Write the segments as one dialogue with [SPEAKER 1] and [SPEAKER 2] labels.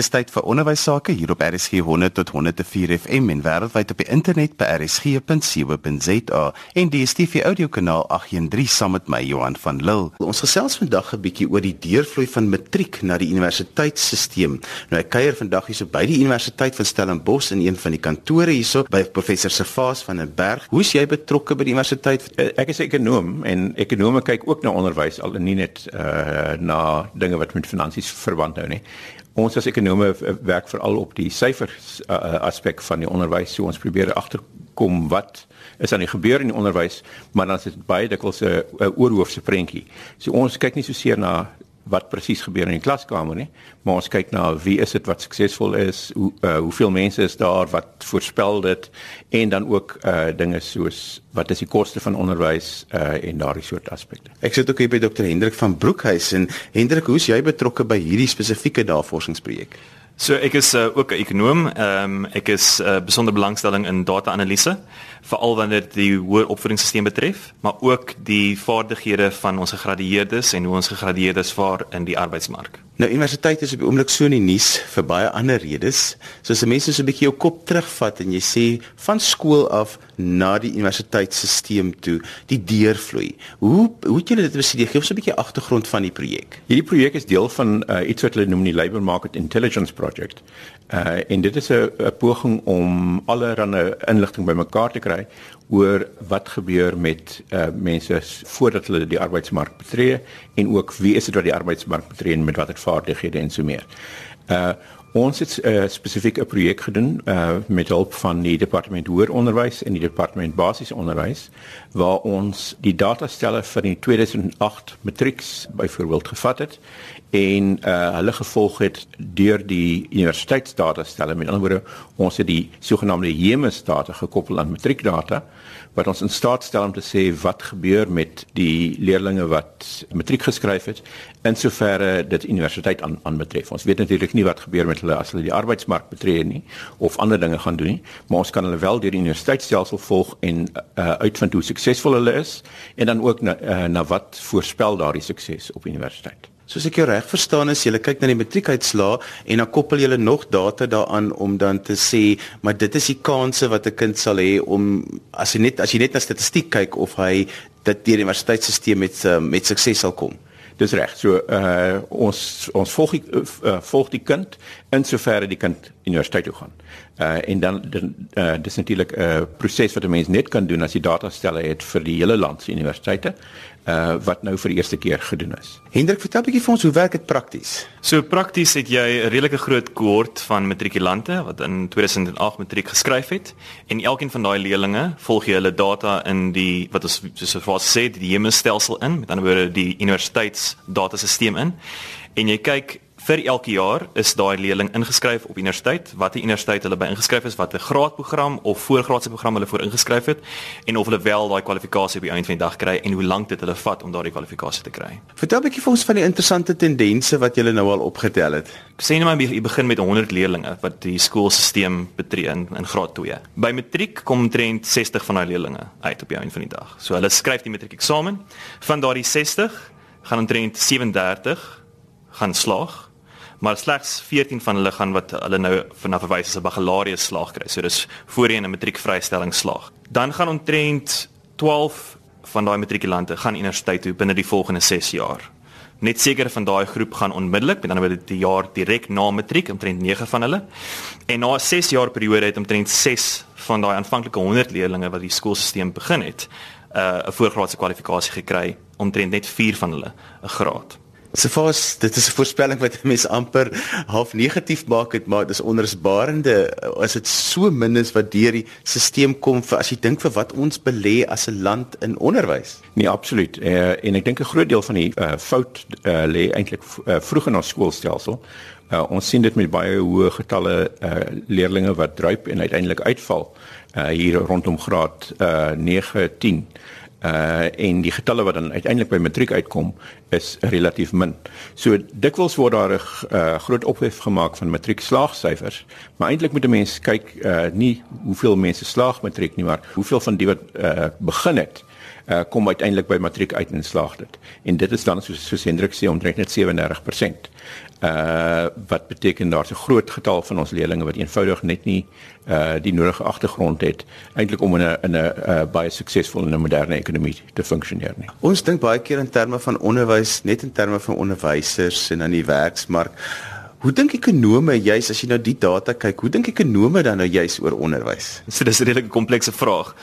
[SPEAKER 1] Dis tyd vir onderwys sake hier op RSG 100 tot 104 FM en wêreldwyd op die internet by rsg.co.za en die DStv audiokanaal 813 saam met my Johan van Lille. Ons gesels vandag 'n bietjie oor die deurvloei van matriek na die universiteitstelsel. Nou ek kuier vandag hierso by die Universiteit van Stellenbosch in een van die kantore hierso by professor Servaas van den Berg. Hoe is jy betrokke by die universiteit?
[SPEAKER 2] Eh, ek is 'n ekonom en ekonome kyk ook na onderwys al nie net uh na dinge wat met finansies verband hou nie ons as ekonome werk veral op die syfers uh, aspek van die onderwys. So ons probeer agterkom wat is aan die gebeur in die onderwys, maar dan is dit baie dikwels 'n oorhoofse prentjie. So ons kyk nie so seer na wat presies gebeur in die klaskamer nie, maar ons kyk na wie is dit wat suksesvol is, hoe uh, hoeveel mense is daar wat voorspel dit en dan ook uh dinge soos wat is die koste van onderwys uh en daardie soort aspekte.
[SPEAKER 1] Ek sit ook hier by Dr Hendrik van Broekhuis en Hendrik, hoe's jy betrokke by hierdie spesifieke navorsingsprojek?
[SPEAKER 3] So ek is uh, ook 'n ekonom. Ehm um, ek is uh, besonder belangstelling in data-analise, veral wanneer dit die hoër opvoedingsstelsel betref, maar ook die vaardighede van ons gegradueerdes en hoe ons gegradueerdes vaar in die arbeidsmark.
[SPEAKER 1] Nou universiteit is op die oomblik so in die nuus vir baie ander redes. So as mense so 'n bietjie jou kop terugvat en jy sê van skool af na die universiteitstelsel toe, die deurvloei. Hoe hoe het julle dit bestudeer? Gee ons 'n bietjie agtergrond van die projek.
[SPEAKER 2] Hierdie projek is deel van uh, iets wat hulle noem die Labour Market Intelligence Project. Uh en dit is 'n poging om allerlei inligting bymekaar te kry oor wat gebeur met uh mense voordat hulle die arbeidsmark betree en ook wie is dit wat die arbeidsmark betree en met watter vaardighede en so meer. Uh ons het uh, spesifiek 'n projek gedoen uh met hulp van die departement hoër onderwys en die departement basiese onderwys waar ons die datastelle van die 2008 matrieks byvoorbeeld gevat het en uh hulle gevolg het deur die universiteitsdatastelle met ander woorde ons het die sogenaamde JEMUS data gekoppel aan matriekdata wat ons in staat stel om te sê wat gebeur met die leerders wat matriek geskryf het in soverre dit universiteit aan aan betref. Ons weet natuurlik nie wat gebeur met hulle as hulle die arbeidsmark betree nie of ander dinge gaan doen nie, maar ons kan hulle wel deur die universiteitsstelsel volg en uh, uitvind hoe suksesvol hulle is en dan ook na, uh, na wat voorspel daardie sukses op universiteit.
[SPEAKER 1] Soos ek jou reg verstaan is, jy kyk na die matriekuitslae en dan koppel jy nog data daaraan om dan te sê, maar dit is die kanse wat 'n kind sal hê om as jy net as jy net na statistiek kyk of hy dat die universiteitstelsel met met sukses sal kom.
[SPEAKER 2] Dis reg. So uh ons ons volg die uh, volg die kind in soverre die kind universiteit toe gaan. Uh en dan dan uh, dis natuurlik 'n uh, proses wat 'n mens net kan doen as jy data stelle het vir die hele land se universiteite uh wat nou vir die eerste keer gedoen is.
[SPEAKER 1] Hendrik, vertel 'n bietjie vir ons hoe werk dit prakties?
[SPEAKER 3] So prakties het jy 'n redelike groot kohort van matrikulante wat in 2008 matriek geskryf het en elkeen van daai leerders volg jy hulle data in die wat ons soos wat sê die JEMUS stelsel in, met ander woorde die universiteitsdatasisteem in en jy kyk vir elke jaar is daai leerling ingeskryf op universiteit, watter universiteit hulle by ingeskryf is, watter graadprogram of voorgraadse program hulle voor ingeskryf het en of hulle wel daai kwalifikasie op die einde van die dag kry en hoe lank dit hulle vat om daardie kwalifikasie te kry.
[SPEAKER 1] Vertel 'n bietjie vir ons van die interessante tendense wat julle nou al opgetel het.
[SPEAKER 3] Ek sê net maar jy begin met 100 leerders wat die skoolstelsel betree in, in graad 2. By matriek kom omtrent 60 van daai leerders uit op die einde van die dag. So hulle skryf die matriek eksamen. Van daardie 60 gaan omtrent 37 gaan slaag maar slegs 14 van hulle gaan wat hulle nou vanaf verwys as 'n baccalaureus slaag kry. So dis voorheen 'n matriekvrystelling slaag. Dan gaan omtrent 12 van daai matrikulante gaan universiteit toe binne die volgende 6 jaar. Net sekere van daai groep gaan onmiddellik, met ander woorde die jaar direk na matriek, omtrent 9 van hulle. En na 'n 6 jaar periode het omtrent 6 van daai aanvanklike 100 leerders wat die skoolstelsel begin het, uh, 'n voorgraadse kwalifikasie gekry, omtrent net 4 van hulle 'n graad.
[SPEAKER 1] Sefas, dit is 'n voorspelling wat mense amper half negatief maak het, maar dis onrusbarende as dit so min is wat deur die stelsel kom vir as jy dink vir wat ons belê as 'n land in onderwys.
[SPEAKER 2] Nee, absoluut. Uh, en ek dink 'n groot deel van die uh, fout uh, lê eintlik uh, vroeg in ons skoolstelsel. Uh, ons sien dit met baie hoë getalle uh, leerders wat druip en uiteindelik uitval uh, hier rondom graad uh, 9, 10 uh en die getalle wat dan uiteindelik by matriek uitkom is relatief min. So dikwels word daar 'n uh, groot ophef gemaak van matriek slaagsyfers, maar eintlik moet 'n mens kyk uh nie hoeveel mense slaag matriek nie, maar hoeveel van die wat uh begin het uh, kom uiteindelik by matriek uit en slaag dit. En dit is dan soos soos Hendrik sê omtrent net 37% uh wat beteken daar's 'n groot getal van ons leerders wat eenvoudig net nie uh die nodige agtergrond het eintlik om in 'n in 'n uh, baie suksesvolle en moderne ekonomie te funksioneer nie.
[SPEAKER 1] Ons dink baie keer in terme van onderwys, net in terme van onderwysers en aan die werksmark. Hoe dink ekonome juis as jy nou die data kyk, hoe dink ekonome dan nou juis oor onderwys?
[SPEAKER 3] So dis 'n redelike komplekse vraag.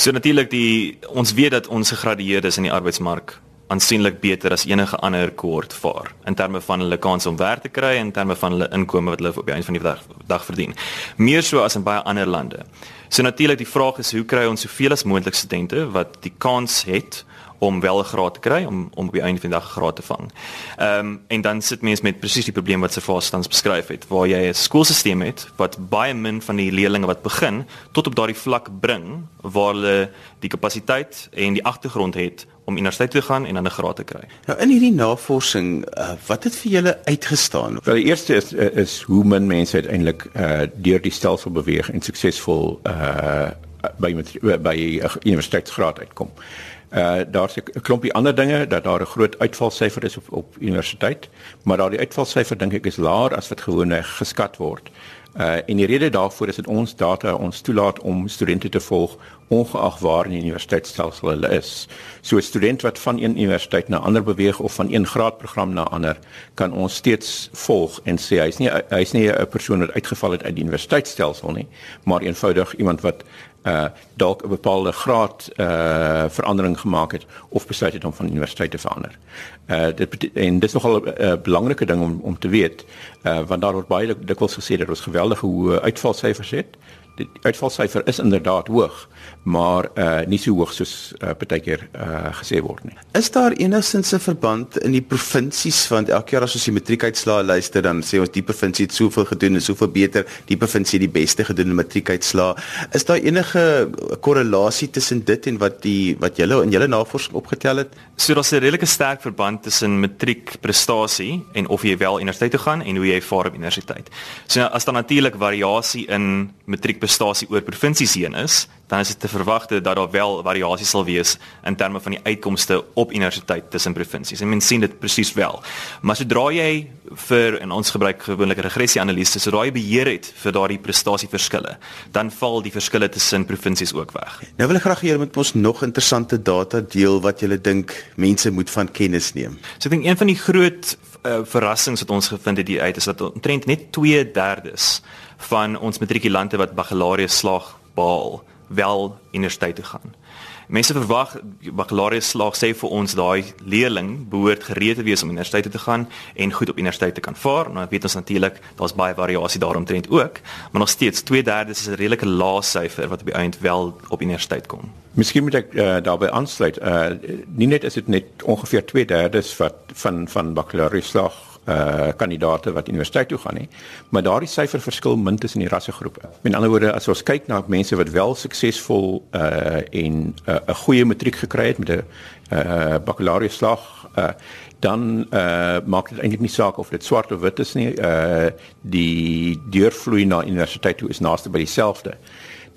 [SPEAKER 3] So natuurlik die ons weet dat ons gegradueerdes in die arbeidsmark aansienlik beter as enige ander kohort vaar in terme van hulle kans om werk te kry en in terme van hulle inkomste wat hulle op die einde van die dag, dag verdien. Meer so as in baie ander lande. So natuurlik die vraag is hoe kry ons soveel as moontlik studente wat die kans het om wel 'n graad te kry om om op die einde van die dag 'n graad te vang. Ehm um, en dan sit mense met presies die probleem wat Sefas tans beskryf het waar jy 'n skoolstelsel het wat baie min van die leerders wat begin tot op daardie vlak bring waar hulle die kapasiteit en die agtergrond het om universiteit toe te gaan en dan 'n graad te kry.
[SPEAKER 1] Nou in hierdie navorsing, uh, wat het vir julle uitgestaan?
[SPEAKER 2] Wel die eerste is is hoe min mense uiteindelik uh, deur die stelsel beweeg en suksesvol uh, by by universiteitsgraad uitkom. Uh daar's 'n klompie ander dinge dat daar 'n groot uitvalsyfer is op op universiteit, maar daardie uitvalsyfer dink ek is laer as wat gewoonlik geskat word. Uh en die rede daarvoor is dat ons data ons toelaat om studente te volg ongeag waar in die universiteitsstelsel hulle is. So 'n student wat van een universiteit na ander beweeg of van een graadprogram na ander, kan ons steeds volg en sê hy's nie hy's nie 'n persoon wat uitgeval het uit die universiteitsstelsel nie, maar eenvoudig iemand wat uh dalk 'n bepaalde graad uh verandering gemaak het of besluit het om van universiteit te verander. Uh dit en dis nogal 'n uh, belangrike ding om om te weet uh want daar word baie dikwels gesê dat ons geweldige hoë uitvalsyfers het die uitvalsyfer is inderdaad hoog, maar uh nie so hoog soos uh, partykeer uh gesê word nie.
[SPEAKER 1] Is daar enigstens 'n verband in die provinsies want elke jaar as ons die matriekuitslae luister dan sê ons die provinsie het soveel gedoen en soveel beter, die provinsie het die beste gedoen in matriekuitslae. Is daar enige korrelasie tussen dit en wat die wat julle in julle navorsing opgetel het?
[SPEAKER 3] So daar's 'n redelike sterk verband tussen matriekprestasie en of jy wel universiteit toe gaan en hoe jy vaar op universiteit. So as daar natuurlik variasie in matriek prestasie oor provinsies heen is, dan is dit te verwagte dat daar wel variasies sal wees in terme van die uitkomste op universiteit tussen provinsies. En mens sien dit presies wel. Maar sodra jy vir en ons gebruik gewoonlik regressie-analise, sodra jy beheer het vir daardie prestasieverskille, dan val die verskille tussen provinsies ook weg.
[SPEAKER 1] Nou wil ek graag hê julle moet ons nog interessante data deel wat julle dink mense moet van kennis neem.
[SPEAKER 3] So ek dink een van die groot uh, verrassings wat ons gevind het hier uit is dat omtrent net 2/3 van ons matrikulante wat baccalaureus slaag behaal wel universiteit toe gaan. Mense verwag baccalaureus slaag sê vir ons daai leerling behoort gereed te wees om universiteit toe te gaan en goed op universiteit te kan vaar. Nou weet ons natuurlik daar's baie variasie daaromtrent ook, maar nog steeds 2/3 is 'n redelike lae syfer wat op die einde wel op universiteit kom.
[SPEAKER 2] Miskien moet ek uh, daarbey aansluit. Uh nie net is dit net ongeveer 2/3 wat van van baccalaureus slaag uh kandidate wat universiteit toe gaan nie. Maar daardie syfer verskil min tussen die rassegroepe. Met ander woorde, as ons kyk na mense wat wel suksesvol uh en 'n uh, goeie matriek gekry het met 'n uh baccalaureus slag uh dan uh maak dit eintlik nie saak of dit swart of wit is nie. Uh die deurvloei na universiteit toe is naaste by dieselfde.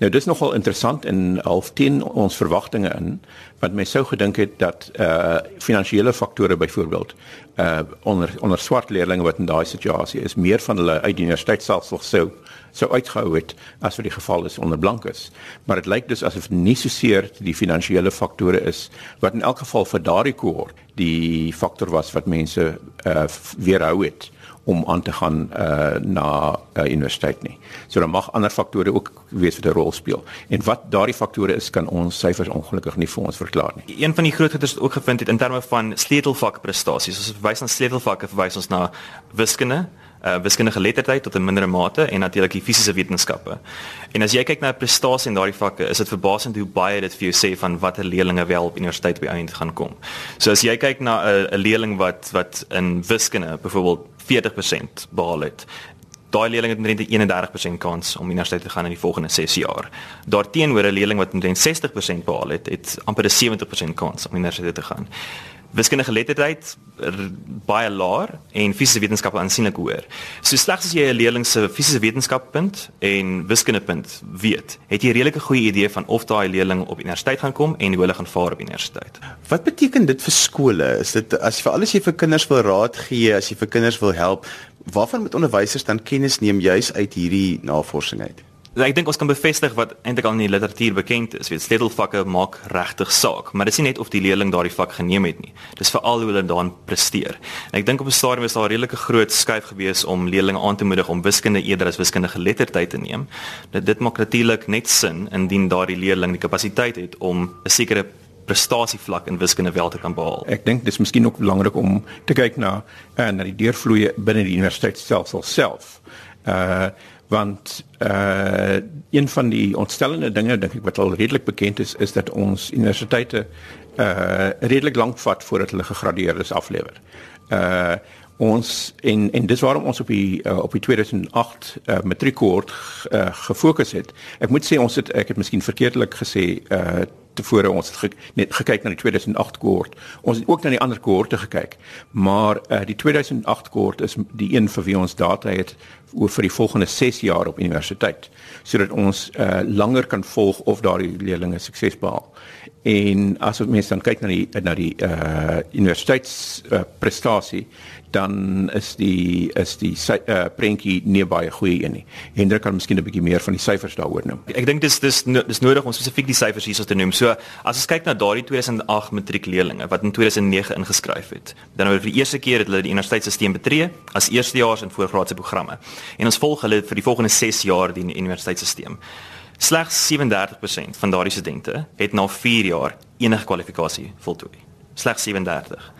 [SPEAKER 2] Nou dis nogal interessant en half 10 ons verwagtinge in wat my sou gedink het dat uh finansiële faktore byvoorbeeld uh onder onder swart leerders wat in daai situasie is meer van hulle uit die universiteit self sou sou uitgehou het as wat die geval is onder blankes. Maar dit lyk dus asof nie so seer die finansiële faktore is wat in elk geval vir daardie kohort die faktor was wat mense uh weerhou het om aan te gaan uh, na uh, universiteit nie. So dan mag ander faktore ook wees wat 'n rol speel. En wat daardie faktore is kan ons syfers ongelukkig nie vir ons verklaar nie.
[SPEAKER 3] Een van die groot goeders wat ook gevind het in terme van sleutelvak prestasies. As ons verwys na sleutelvakke, verwys ons na wiskunde, uh, wiskundige geletterdheid tot 'n mindere mate en natuurlik die fisiese wetenskappe. En as jy kyk na prestasie in daardie vakke, is dit verbasend hoe baie dit vir jou sê van watter leerders wel op universiteit by eind gaan kom. So as jy kyk na 'n 'n leerling wat wat in wiskunde byvoorbeeld 40% behaal het daai leerling het omtrent 'n 31% kans om universiteit te gaan in die volgende 6 jaar. Daarteenoor 'n leerling wat omtrent 60% behaal het, het amper 'n 70% kans om universiteit te gaan wiskundige geletterdheid baie laer en fisiese wetenskappe aansienlik hoër. So slegs as jy 'n leerling se fisiese wetenskappunt en wiskundepunt weet, het jy 'n redelike goeie idee van of daai leerling op universiteit gaan kom en hoe hulle gaan vaar op universiteit.
[SPEAKER 1] Wat beteken dit vir skole? Is dit as vir alles jy vir kinders wil raad gee, as jy vir kinders wil help, waarvan moet onderwysers dan kennis neem juis uit hierdie navorsing uit?
[SPEAKER 3] Ja, ek dink ons kan bevestig wat eintlik al in die literatuur bekend is, weet sleutelvakke maak regtig saak, maar dit is nie net of die leerling daardie vak geneem het nie. Dis veral hoe hulle daarin presteer. En ek dink op 'n stadium was daar 'n redelike groot skuif gewees om leerlinge aan te moedig om wiskunde eerder as wiskundige geletterdheid te neem. Dit dit maak natuurlik net sin indien daardie leerling die kapasiteit het om 'n sekere prestasievlak in wiskunde wel te kan behaal.
[SPEAKER 2] Ek dink dis miskien ook belangrik om te kyk na en eh, na die deurvloeie binne die universiteit self self. Uh want uh een van die ontstellende dinge dink ek wat al redelik bekend is is dat ons universiteite uh redelik lank vat voordat hulle gegradueerdes aflewer. Uh ons en en dis waarom ons op die uh, op die 2008 uh, matriekkoord uh, gefokus het. Ek moet sê ons het ek het miskien verkeerdelik gesê uh tevore ons het ge, net gekyk na die 2008 kohort. Ons het ook na die ander kohorte gekyk. Maar uh, die 2008 kohort is die een vir wie ons data het oor vir die volgende 6 jaar op universiteit sodat ons uh, langer kan volg of daardie leerders sukses behaal. En as ons mens dan kyk na die na die uh universiteitsprestasie, uh, dan is die is die uh, prentjie nie baie goeie een nie. Hendrik kan miskien 'n bietjie meer van die syfers daaroor noem.
[SPEAKER 3] Ek dink dis dis dis nodig om spesifiek die syfers hierso te noem. So as ons kyk na daardie 2008 matriekleerlinge wat in 2009 ingeskryf het, dan oor vir die eerste keer het hulle die universiteitstelsel betree as eerstejaars in voorgraadse programme. En ons volg hulle vir die volgende 6 jaar die universiteitstelsel. Slegs 37% van daardie studente het na 4 jaar enige kwalifikasie voltooi. Slegs 37.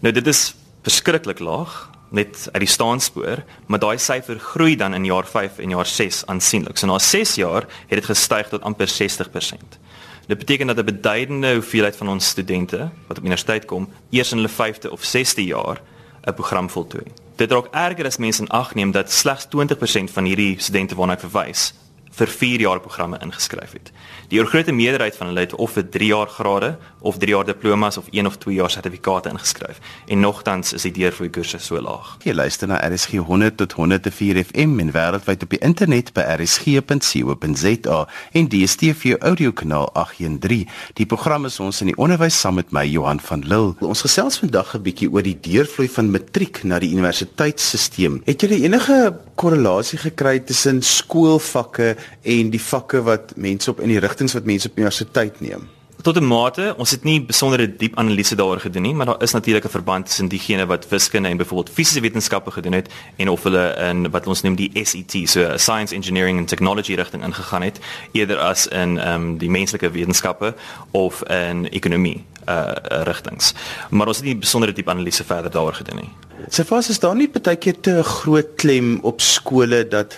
[SPEAKER 3] Nou dit is verskriklik laag net uit die staanspoor, maar daai syfer groei dan in jaar 5 en jaar 6 aansienlik. So na 6 jaar het dit gestyg tot amper 60%. Dit beteken dat 'n beduidende hoeveelheid van ons studente wat op universiteit kom, eers in hulle 5de of 6de jaar 'n program voltooi. Dit raak erger as mense in ag neem dat slegs 20% van hierdie studente waarna ek verwys, vir 4 jaar programme ingeskryf het. Die oorgrootste meerderheid van hulle het of vir 3 jaar grade of 3 jaar diplomas of 1 of 2 jaar sertifikate ingeskryf. En nogtans is die deurvloei koerse so laag.
[SPEAKER 1] Jy luister na RSG 100 tot 104 FM en wêreldwyd op die internet by rsg.co.za en DStv audio kanaal 813. Die program is ons in die onderwys saam met my Johan van Lille. Ons gesels vandag 'n bietjie oor die deurvloei van matriek na die universiteitsstelsel. Het julle enige korrelasie gekry tussen skoolvakke en die vakke wat mense op in die rigtings wat mense op universiteit neem?
[SPEAKER 3] Tot 'n mate, ons het nie besondere diep analise daaroor gedoen nie, maar daar is natuurlik 'n verband tussen diegene wat wiskunde en byvoorbeeld fisiese wetenskappe gedoen het en of hulle in wat ons noem die SET, so science engineering and technology rigting ingegaan het, eerder as in ehm um, die menslike wetenskappe of in ekonomie uh rigtings. Maar ons het nie besondere diep analise verder daaroor gedoen nie.
[SPEAKER 1] Sefas is daar nie baie keer te groot klem op skole dat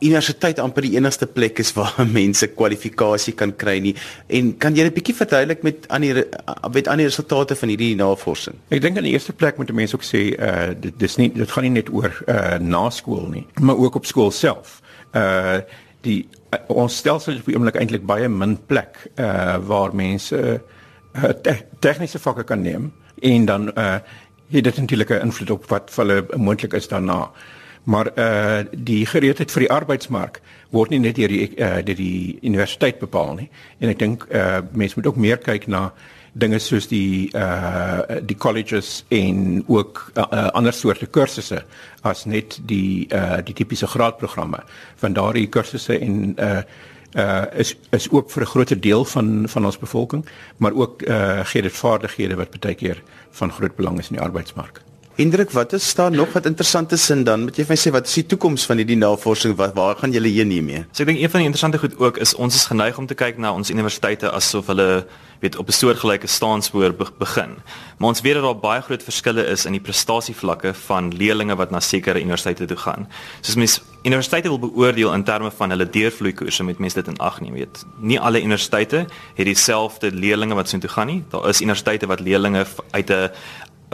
[SPEAKER 1] universiteit amper die enigste plek is waar mense kwalifikasie kan kry nie. En kan jy 'n bietjie verduidelik met aan die met aan die resultate van hierdie navorsing?
[SPEAKER 2] Ek dink aan die eerste plek moet mense ook sê uh dit dis nie dit gaan nie net oor uh na skool nie maar ook op skool self. Uh die uh, ons stelsel is op die oomblik eintlik baie min plek uh waar mense uh, te tegniese vakke kan neem en dan uh het dit natuurlik 'n invloed op wat vir hulle moontlik is daarna maar uh die gereedheid vir die arbeidsmark word nie net deur die uh deur die universiteit bepaal nie en ek dink uh mense moet ook meer kyk na dinge soos die uh die colleges en ook uh, ander soorte kursusse as net die uh die tipiese graadprogramme van daardie kursusse en uh uh is is ook vir 'n groot deel van van ons bevolking maar ook uh gee dit vaardighede wat baie keer van groot belang is in die arbeidsmark.
[SPEAKER 1] Hendrik, wat is daar nog wat interessante sin dan? Moet jy vir my sê wat is die toekoms van hierdie navorsing? Wat waar gaan julle heen hiermee?
[SPEAKER 3] So ek dink een van die interessante goed ook is ons is geneig om te kyk na ons universiteite asof hulle weet op 'n soortgelyke staanspoor be begin. Maar ons weet dat daar baie groot verskille is in die prestasievlakke van leerders wat na sekere universiteite toe gaan. Soos mens universiteite wil beoordeel in terme van hulle deurvloeikoerse met mense dit in ag neem, weet. Nie alle universiteite het dieselfde leerders wat soontoe gaan nie. Daar is universiteite wat leerders uit 'n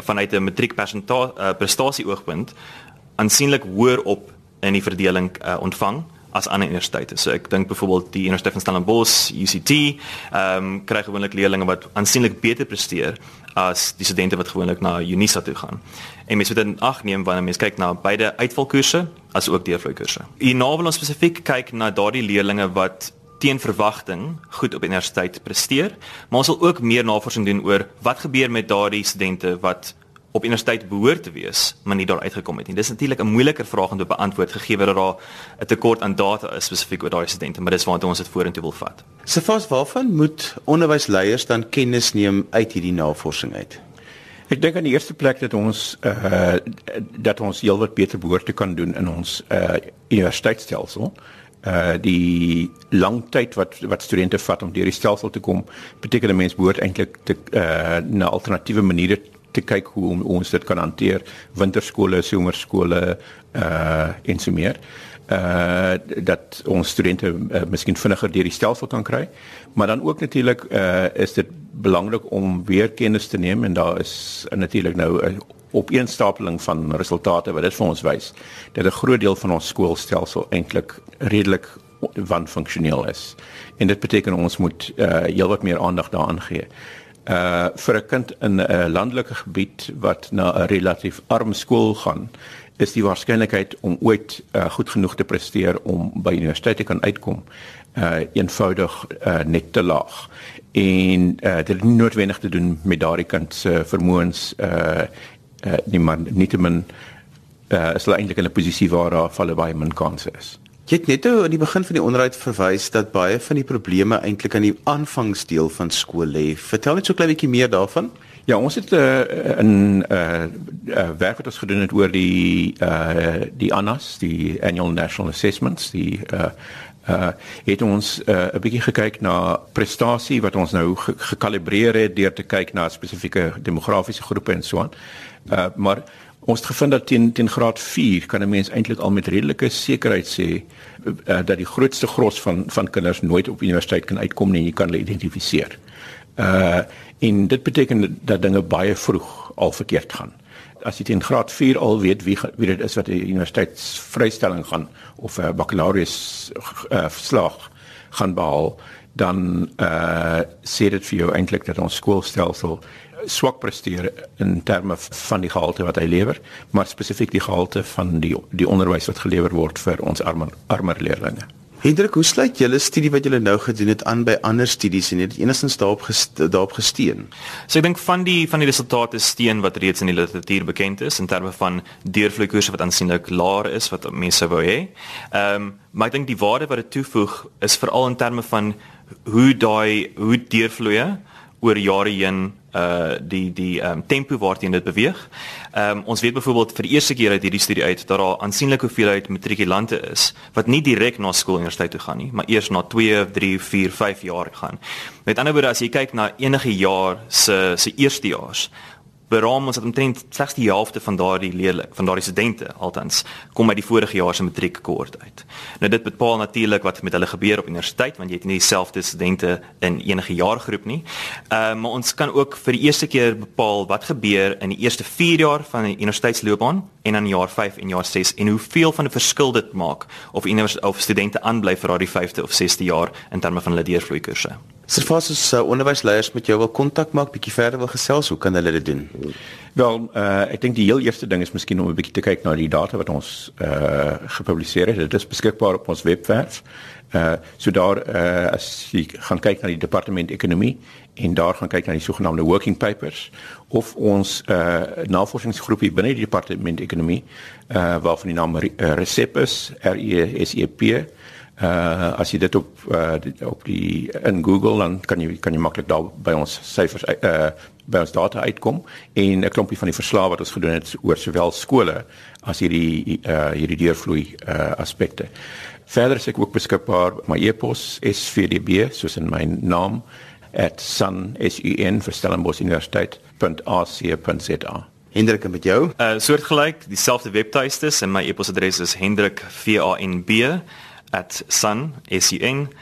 [SPEAKER 3] vanuit 'n matriekpersentasie uh, prestasie oogpunt aansienlik hoër op in die verdeling uh, ontvang as ander universiteite. So ek dink byvoorbeeld die Universiteit van Stellenbosch, UCT, ehm um, kry gewoonlik leerders wat aansienlik beter presteer as die studente wat gewoonlik na Unisa toe gaan. En mens moet in ag neem wanneer mens kyk na beide uitvalkoerse as ook deurvloeikoerse. Hierna wil ons spesifiek kyk na daardie leerders wat teen verwagting goed op universiteit presteer, maar ons wil ook meer navorsing doen oor wat gebeur met daardie studente wat op universiteit behoort te wees, maar nie daar uitgekom het nie. Dis natuurlik 'n moeiliker vraag om te beantwoord gegee dat daar 'n tekort aan data is spesifiek oor daai studente, maar dis waartoe ons dit vorentoe wil vat.
[SPEAKER 1] Sefas, waarvan moet onderwysleiers dan kennis neem uit hierdie navorsing uit?
[SPEAKER 2] Ek dink aan die eerste plek dat ons uh dat ons heelwat beter behoort te kan doen in ons uh universiteitsstelsel. Uh die lang tyd wat wat studente vat om deur die stelsel te kom, beteken 'n mens behoort eintlik te uh na alternatiewe maniere te kyk hoe ons dit kan hanteer winterskole, somerskole uh en so meer. Uh dat ons studente uh, miskien vinniger deur die stelsel kan kry. Maar dan ook natuurlik uh is dit belangrik om weer kennis te neem en daar is natuurlik nou 'n opeenstapeling van resultate wat dit vir ons wys dat 'n groot deel van ons skoolstelsel eintlik redelik wanfunksioneel is. En dit beteken ons moet uh heelwat meer aandag daaraan gee uh vir 'n kind in 'n landelike gebied wat na 'n relatief arm skool gaan is die waarskynlikheid om ooit uh, goed genoeg te presteer om by universiteit te kan uitkom uh eenvoudig uh, net te laag en uh, dit het nie noodwendig te doen met daardie kind se vermoëns uh, uh nie maar nietemin uh is hulle eintlik in 'n posisie waar daar valle baie min kansse is.
[SPEAKER 1] Jy het net nou aan die begin van die onderhoud verwys dat baie van die probleme eintlik aan die aanvangsdeel van skool lê. Vertel net so 'n klein bietjie meer daarvan.
[SPEAKER 2] Ja, ons het uh, in 'n uh, uh, werk wat ons gedoen het oor die uh, die ANAS, die Annual National Assessments, die uh, uh het ons 'n uh, bietjie gekyk na prestasie wat ons nou ge gekalibreer het deur te kyk na spesifieke demografiese groepe en so aan. Uh maar Ons het gevind dat teen teen graad 4 kan 'n mens eintlik al met redelike sekerheid sê uh, dat die grootste gros van van kinders nooit op universiteit kan uitkom nie, jy kan hulle identifiseer. Uh en dit beteken dat dinge baie vroeg al verkeerd gaan. As jy teen graad 4 al weet wie wie dit is wat 'n universiteitsvrystelling gaan of 'n bakkalaureus uh, slag gaan behaal, dan uh sê dit vir jou eintlik dat ons skoolstelsel swak presteer in terme van die gehalte wat hy lewer, maar spesifiek die gehalte van die die onderwys wat gelewer word vir ons armer armer leerders.
[SPEAKER 1] Hendrik, hoe sluit julle studie wat julle nou gedoen het aan by ander studies en het enigstens daarop gest daarop gesteen?
[SPEAKER 3] So ek dink van die van die resultate steen wat reeds in die literatuur bekend is in terme van deurvloeikoerse wat aansienlik laer is wat mense wou hê. Ehm um, maar ek dink die waarde wat dit toevoeg is veral in terme van hoe daai hoe deurvloeie oor jare heen uh die die um, tempo waarteen dit beweeg. Ehm um, ons weet byvoorbeeld vir die eerste keer uit hierdie studie uit dat daar aansienlike hoeveelheid matrikulante is wat nie direk na skool universiteit toe gaan nie, maar eers na 2, 3, 4, 5 jaar gaan. Met ander woorde as jy kyk na enige jaar se se eerstejaars beraam ons dat omtrent slegs die helfte van daardie leerlinge van daardie studente althans kom by die vorige jaar se matriekkohort uit. Nou dit bepaal natuurlik wat met hulle gebeur op universiteit want jy het nie dieselfde studente in enige jaargroep nie. Ehm uh, maar ons kan ook vir die eerste keer bepaal wat gebeur in die eerste 4 jaar van die universiteitsloopbaan en dan jaar 5 en jaar 6 en hoeveel van 'n verskil dit maak of of studente aanbly vir daardie 5de of 6de jaar in terme van hulle deurvloeikurse.
[SPEAKER 1] Servas is uh, onderwysleiers met jou wil kontak maak, bietjie verder wil gesels, hoe kan hulle dit doen?
[SPEAKER 2] Wel, uh, ek dink die heel eerste ding is miskien om 'n bietjie te kyk na die data wat ons uh gepubliseer het. Dit is beskikbaar op ons webwerf. Uh so daar uh as jy gaan kyk na die departement ekonomie en daar gaan kyk na die sogenaamde working papers of ons uh navorsingsgroepie binne die departement ekonomie uh waarvan die naam RECEP is, R E S E P uh as jy dit op uh op die in Google dan kan jy kan jy maklik daar by ons syfers uh by ons data uitkom en 'n klompie van die verslae wat ons gedoen het oor sowel skole as hierdie uh hierdie deurvloei uh aspekte. Verder is ek ook beskikbaar my e-pos svdb soos in my naam @sun sun vir Stellenbosch Universiteit.ac.za.
[SPEAKER 1] Hendrik en met jou?
[SPEAKER 3] Uh soortgelyk, dieselfde webtuistes en my e-posadres is hendrik.vanb sun.ac.za.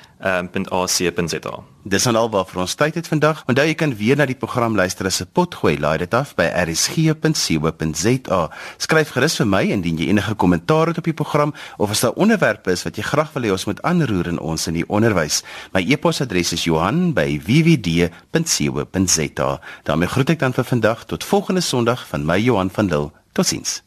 [SPEAKER 1] Dis dan al waarvoor ons tyd het vandag. Onthou jy kan weer na die program luister as 'n potgooi. Laai dit af by rsg.co.za. Skryf gerus vir my indien jy enige kommentaar het op die program of as daar onderwerpe is wat jy graag wil hê ons moet aanroer in ons in die onderwys. My e-posadres is Johan@wwd.co.za. daarmee groet ek dan vir vandag tot volgende Sondag van my Johan van Lille. Totsiens.